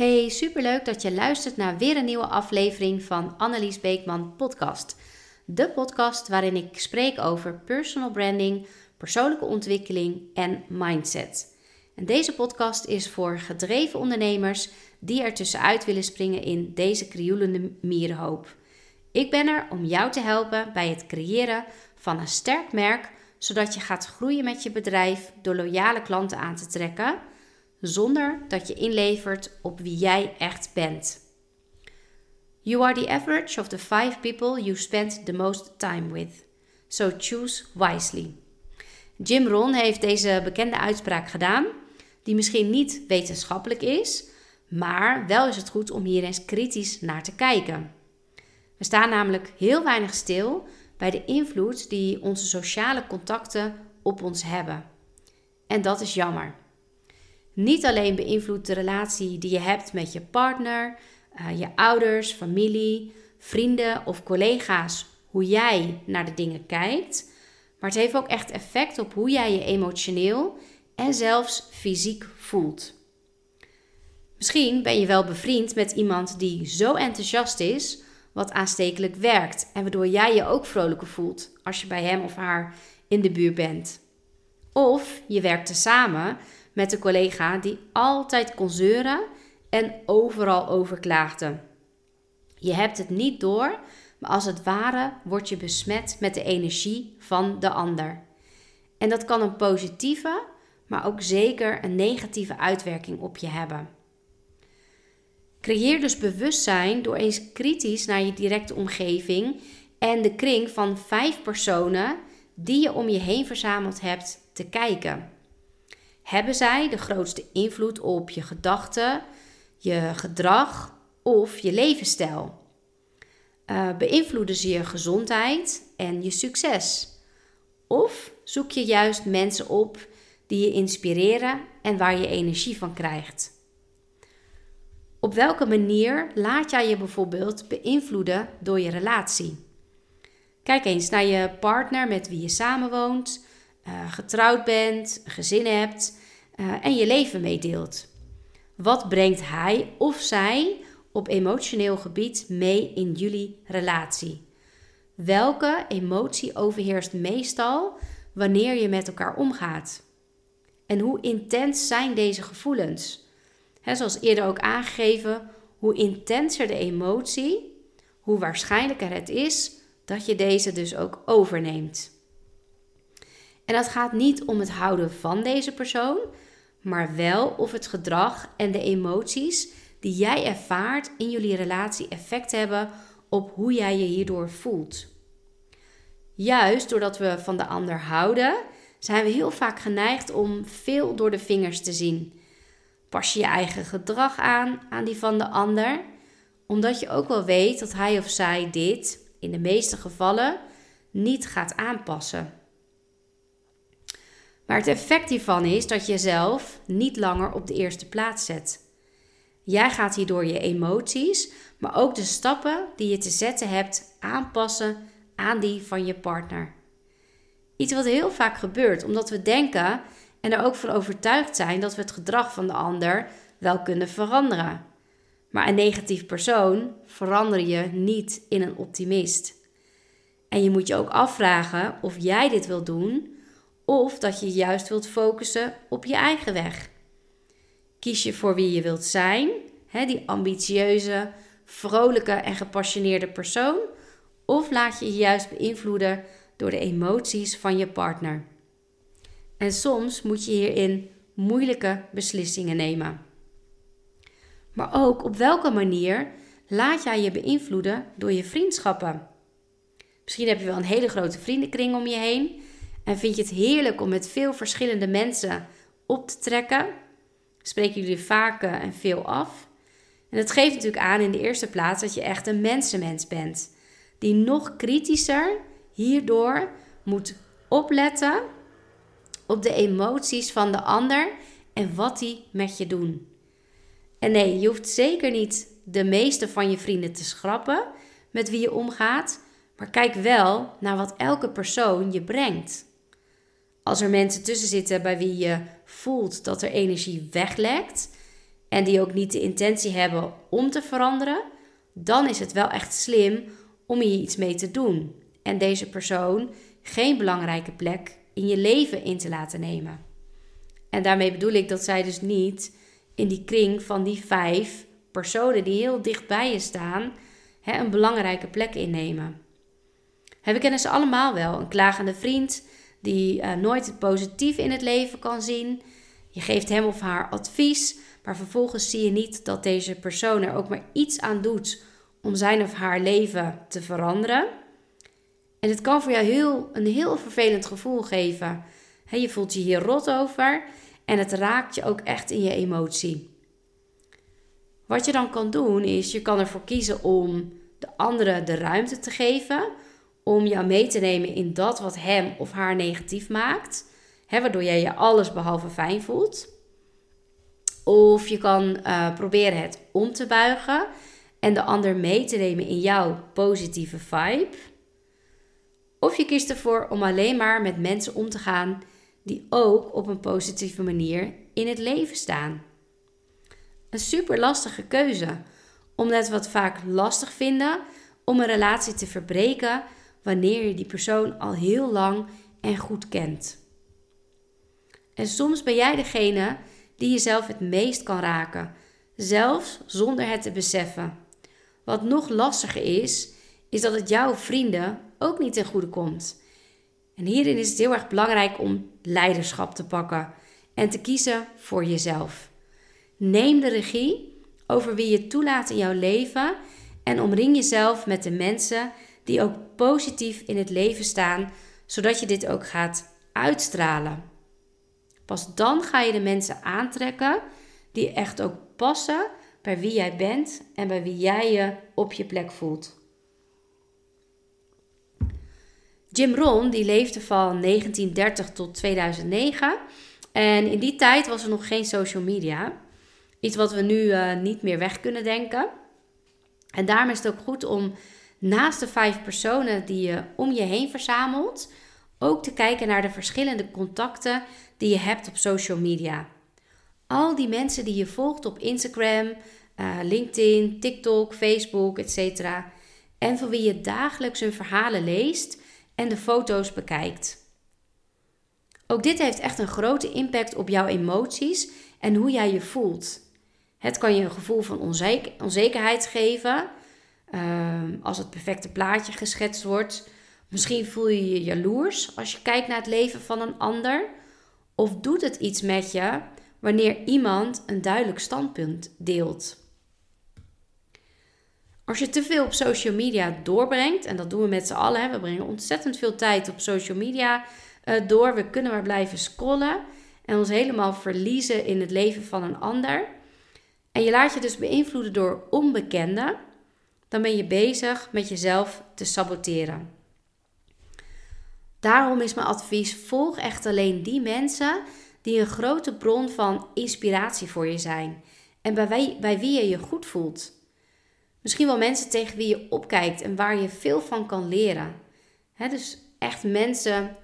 Hey, superleuk dat je luistert naar weer een nieuwe aflevering van Annelies Beekman Podcast. De podcast waarin ik spreek over personal branding, persoonlijke ontwikkeling en mindset. En deze podcast is voor gedreven ondernemers die er tussenuit willen springen in deze krioelende mierenhoop. Ik ben er om jou te helpen bij het creëren van een sterk merk, zodat je gaat groeien met je bedrijf door loyale klanten aan te trekken zonder dat je inlevert op wie jij echt bent. You are the average of the five people you spend the most time with. So choose wisely. Jim Ron heeft deze bekende uitspraak gedaan, die misschien niet wetenschappelijk is, maar wel is het goed om hier eens kritisch naar te kijken. We staan namelijk heel weinig stil bij de invloed die onze sociale contacten op ons hebben. En dat is jammer. Niet alleen beïnvloedt de relatie die je hebt met je partner, uh, je ouders, familie, vrienden of collega's hoe jij naar de dingen kijkt, maar het heeft ook echt effect op hoe jij je emotioneel en zelfs fysiek voelt. Misschien ben je wel bevriend met iemand die zo enthousiast is, wat aanstekelijk werkt en waardoor jij je ook vrolijker voelt als je bij hem of haar in de buurt bent. Of je werkt er samen met een collega die altijd kon zeuren en overal over klaagde. Je hebt het niet door, maar als het ware word je besmet met de energie van de ander. En dat kan een positieve, maar ook zeker een negatieve uitwerking op je hebben. Creëer dus bewustzijn door eens kritisch naar je directe omgeving en de kring van vijf personen die je om je heen verzameld hebt te kijken. Hebben zij de grootste invloed op je gedachten, je gedrag of je levensstijl? Uh, beïnvloeden ze je gezondheid en je succes? Of zoek je juist mensen op die je inspireren en waar je energie van krijgt? Op welke manier laat jij je bijvoorbeeld beïnvloeden door je relatie? Kijk eens naar je partner met wie je samenwoont, uh, getrouwd bent, gezin hebt uh, en je leven meedeelt. Wat brengt hij of zij op emotioneel gebied mee in jullie relatie? Welke emotie overheerst meestal wanneer je met elkaar omgaat? En hoe intens zijn deze gevoelens? He, zoals eerder ook aangegeven, hoe intenser de emotie, hoe waarschijnlijker het is dat je deze dus ook overneemt. En dat gaat niet om het houden van deze persoon, maar wel of het gedrag en de emoties die jij ervaart in jullie relatie effect hebben op hoe jij je hierdoor voelt. Juist doordat we van de ander houden, zijn we heel vaak geneigd om veel door de vingers te zien. Pas je je eigen gedrag aan aan die van de ander, omdat je ook wel weet dat hij of zij dit, in de meeste gevallen, niet gaat aanpassen. Maar het effect hiervan is dat je jezelf niet langer op de eerste plaats zet. Jij gaat hierdoor je emoties, maar ook de stappen die je te zetten hebt aanpassen aan die van je partner. Iets wat heel vaak gebeurt, omdat we denken en er ook van overtuigd zijn dat we het gedrag van de ander wel kunnen veranderen. Maar een negatief persoon verander je niet in een optimist. En je moet je ook afvragen of jij dit wil doen of dat je juist wilt focussen op je eigen weg. Kies je voor wie je wilt zijn, hè, die ambitieuze, vrolijke en gepassioneerde persoon, of laat je je juist beïnvloeden door de emoties van je partner. En soms moet je hierin moeilijke beslissingen nemen. Maar ook op welke manier laat jij je beïnvloeden door je vriendschappen? Misschien heb je wel een hele grote vriendenkring om je heen en vind je het heerlijk om met veel verschillende mensen op te trekken? Spreken jullie vaak en veel af? En dat geeft natuurlijk aan in de eerste plaats dat je echt een mensenmens bent. Die nog kritischer hierdoor moet opletten op de emoties van de ander en wat die met je doen. En nee, je hoeft zeker niet de meeste van je vrienden te schrappen met wie je omgaat, maar kijk wel naar wat elke persoon je brengt. Als er mensen tussen zitten bij wie je voelt dat er energie weglekt en die ook niet de intentie hebben om te veranderen, dan is het wel echt slim om hier iets mee te doen en deze persoon geen belangrijke plek in je leven in te laten nemen. En daarmee bedoel ik dat zij dus niet in die kring van die vijf personen die heel dicht bij je staan, hè, een belangrijke plek innemen. we kennen ze allemaal wel. Een klagende vriend die uh, nooit het positieve in het leven kan zien. Je geeft hem of haar advies, maar vervolgens zie je niet dat deze persoon er ook maar iets aan doet om zijn of haar leven te veranderen. En het kan voor jou heel, een heel vervelend gevoel geven. je voelt je hier rot over en het raakt je ook echt in je emotie. Wat je dan kan doen is, je kan ervoor kiezen om de andere de ruimte te geven om jou mee te nemen in dat wat hem of haar negatief maakt, hè, waardoor jij je alles behalve fijn voelt. Of je kan uh, proberen het om te buigen en de ander mee te nemen in jouw positieve vibe. Of je kiest ervoor om alleen maar met mensen om te gaan die ook op een positieve manier in het leven staan. Een super lastige keuze, omdat we het vaak lastig vinden om een relatie te verbreken wanneer je die persoon al heel lang en goed kent. En soms ben jij degene die jezelf het meest kan raken, zelfs zonder het te beseffen. Wat nog lastiger is, is dat het jouw vrienden ook niet ten goede komt. En hierin is het heel erg belangrijk om leiderschap te pakken en te kiezen voor jezelf. Neem de regie over wie je toelaat in jouw leven en omring jezelf met de mensen die ook positief in het leven staan, zodat je dit ook gaat uitstralen. Pas dan ga je de mensen aantrekken die echt ook passen bij wie jij bent en bij wie jij je op je plek voelt. Jim Rohn die leefde van 1930 tot 2009 en in die tijd was er nog geen social media. Iets wat we nu uh, niet meer weg kunnen denken. En daarom is het ook goed om naast de vijf personen die je om je heen verzamelt, ook te kijken naar de verschillende contacten die je hebt op social media. Al die mensen die je volgt op Instagram, uh, LinkedIn, TikTok, Facebook, etc. En voor wie je dagelijks hun verhalen leest en de foto's bekijkt. Ook dit heeft echt een grote impact op jouw emoties en hoe jij je voelt. Het kan je een gevoel van onzekerheid geven Ehm, als het perfecte plaatje geschetst wordt. Misschien voel je je jaloers als je kijkt naar het leven van een ander. Of doet het iets met je wanneer iemand een duidelijk standpunt deelt. Als je te veel op social media doorbrengt, en dat doen we met z'n allen, we brengen ontzettend veel tijd op social media uh, door. We kunnen maar blijven scrollen en ons helemaal verliezen in het leven van een ander. En je laat je dus beïnvloeden door onbekenden dan ben je bezig met jezelf te saboteren. Daarom is mijn advies: volg echt alleen die mensen die een grote bron van inspiratie voor je zijn en bij wie, bij wie je je goed voelt. Misschien wel mensen tegen wie je opkijkt en waar je veel van kan leren. dus echt mensen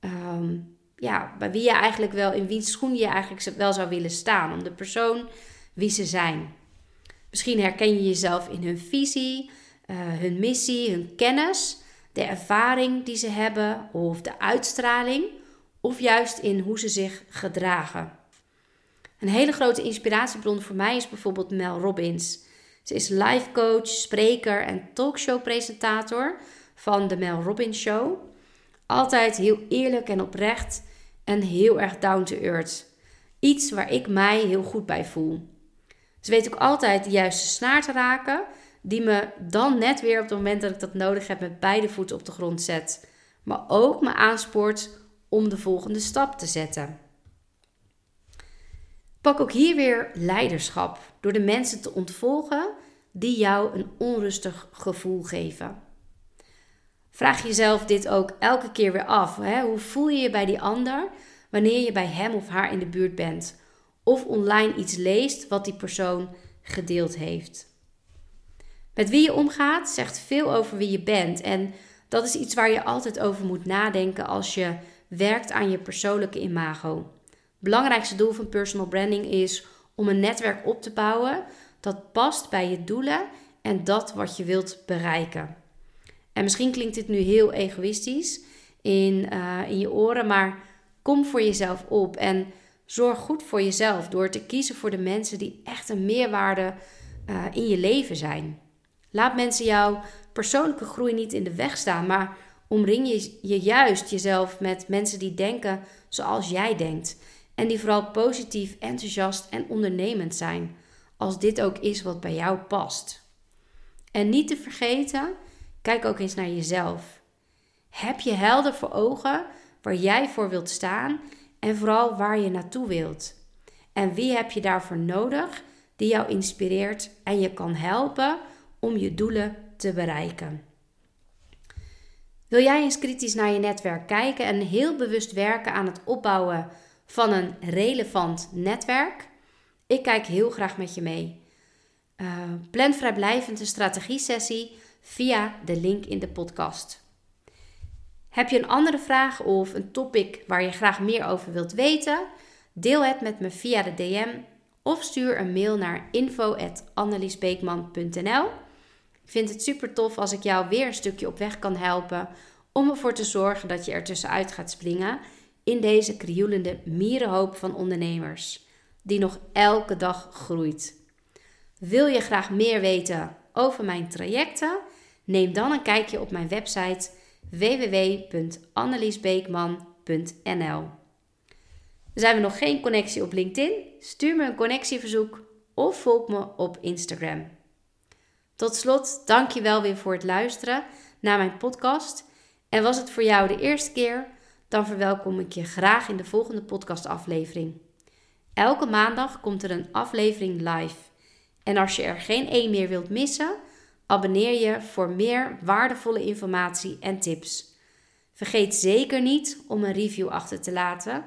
ehm, ja, bij wie je eigenlijk wel, in wiens schoen je eigenlijk wel zou willen staan, om de persoon wie ze zijn. Misschien herken je jezelf in hun visie, uh, hun missie, hun kennis, de ervaring die ze hebben of de uitstraling, of juist in hoe ze zich gedragen. Een hele grote inspiratiebron voor mij is bijvoorbeeld Mel Robbins. Ze is life coach, spreker en talkshow-presentator van de Mel Robbins Show. Altijd heel eerlijk en oprecht en heel erg down to earth. Iets waar ik mij heel goed bij voel. Ze weet ook altijd de juiste snaar te raken, die me dan net weer op het moment dat ik dat nodig heb met beide voeten op de grond zet. Maar ook me aanspoort om de volgende stap te zetten. Pak ook hier weer leiderschap door de mensen te ontvolgen die jou een onrustig gevoel geven. Vraag jezelf dit ook elke keer weer af. Hè? Hoe voel je je bij die ander wanneer je bij hem of haar in de buurt bent? Of online iets leest wat die persoon gedeeld heeft. Met wie je omgaat zegt veel over wie je bent en dat is iets waar je altijd over moet nadenken als je werkt aan je persoonlijke imago. Het belangrijkste doel van personal branding is om een netwerk op te bouwen dat past bij je doelen en dat wat je wilt bereiken. En misschien klinkt dit nu heel egoïstisch in, uh, in je oren, maar kom voor jezelf op en zorg goed voor jezelf door te kiezen voor de mensen die echt een meerwaarde uh, in je leven zijn. Laat mensen jouw persoonlijke groei niet in de weg staan, maar omring je, je juist jezelf met mensen die denken zoals jij denkt. En die vooral positief, enthousiast en ondernemend zijn, als dit ook is wat bij jou past. En niet te vergeten, kijk ook eens naar jezelf. Heb je helder voor ogen waar jij voor wilt staan en vooral waar je naartoe wilt? En wie heb je daarvoor nodig die jou inspireert en je kan helpen om je doelen te bereiken? Wil jij eens kritisch naar je netwerk kijken en heel bewust werken aan het opbouwen van een relevant netwerk? Ik kijk heel graag met je mee. Uh, plan vrijblijvend een strategie-sessie via de link in de podcast. Heb je een andere vraag of een topic waar je graag meer over wilt weten? Deel het met me via de DM of stuur een mail naar info.anneliesbeekman.nl. Ik vind het super tof als ik jou weer een stukje op weg kan helpen om ervoor te zorgen dat je er tussenuit gaat springen in deze krioelende mierenhoop van ondernemers, die nog elke dag groeit. Wil je graag meer weten over mijn trajecten? Neem dan een kijkje op mijn website www.anneliesbeekman.nl. Zijn we nog geen connectie op LinkedIn? Stuur me een connectieverzoek of volg me op Instagram. Tot slot, dank je wel weer voor het luisteren naar mijn podcast. En was het voor jou de eerste keer, dan verwelkom ik je graag in de volgende podcastaflevering. Elke maandag komt er een aflevering live. En als je er geen één meer wilt missen, abonneer je voor meer waardevolle informatie en tips. Vergeet zeker niet om een review achter te laten.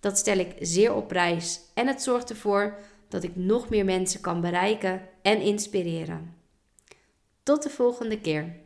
Dat stel ik zeer op prijs en het zorgt ervoor dat ik nog meer mensen kan bereiken en inspireren. Tot de volgende keer.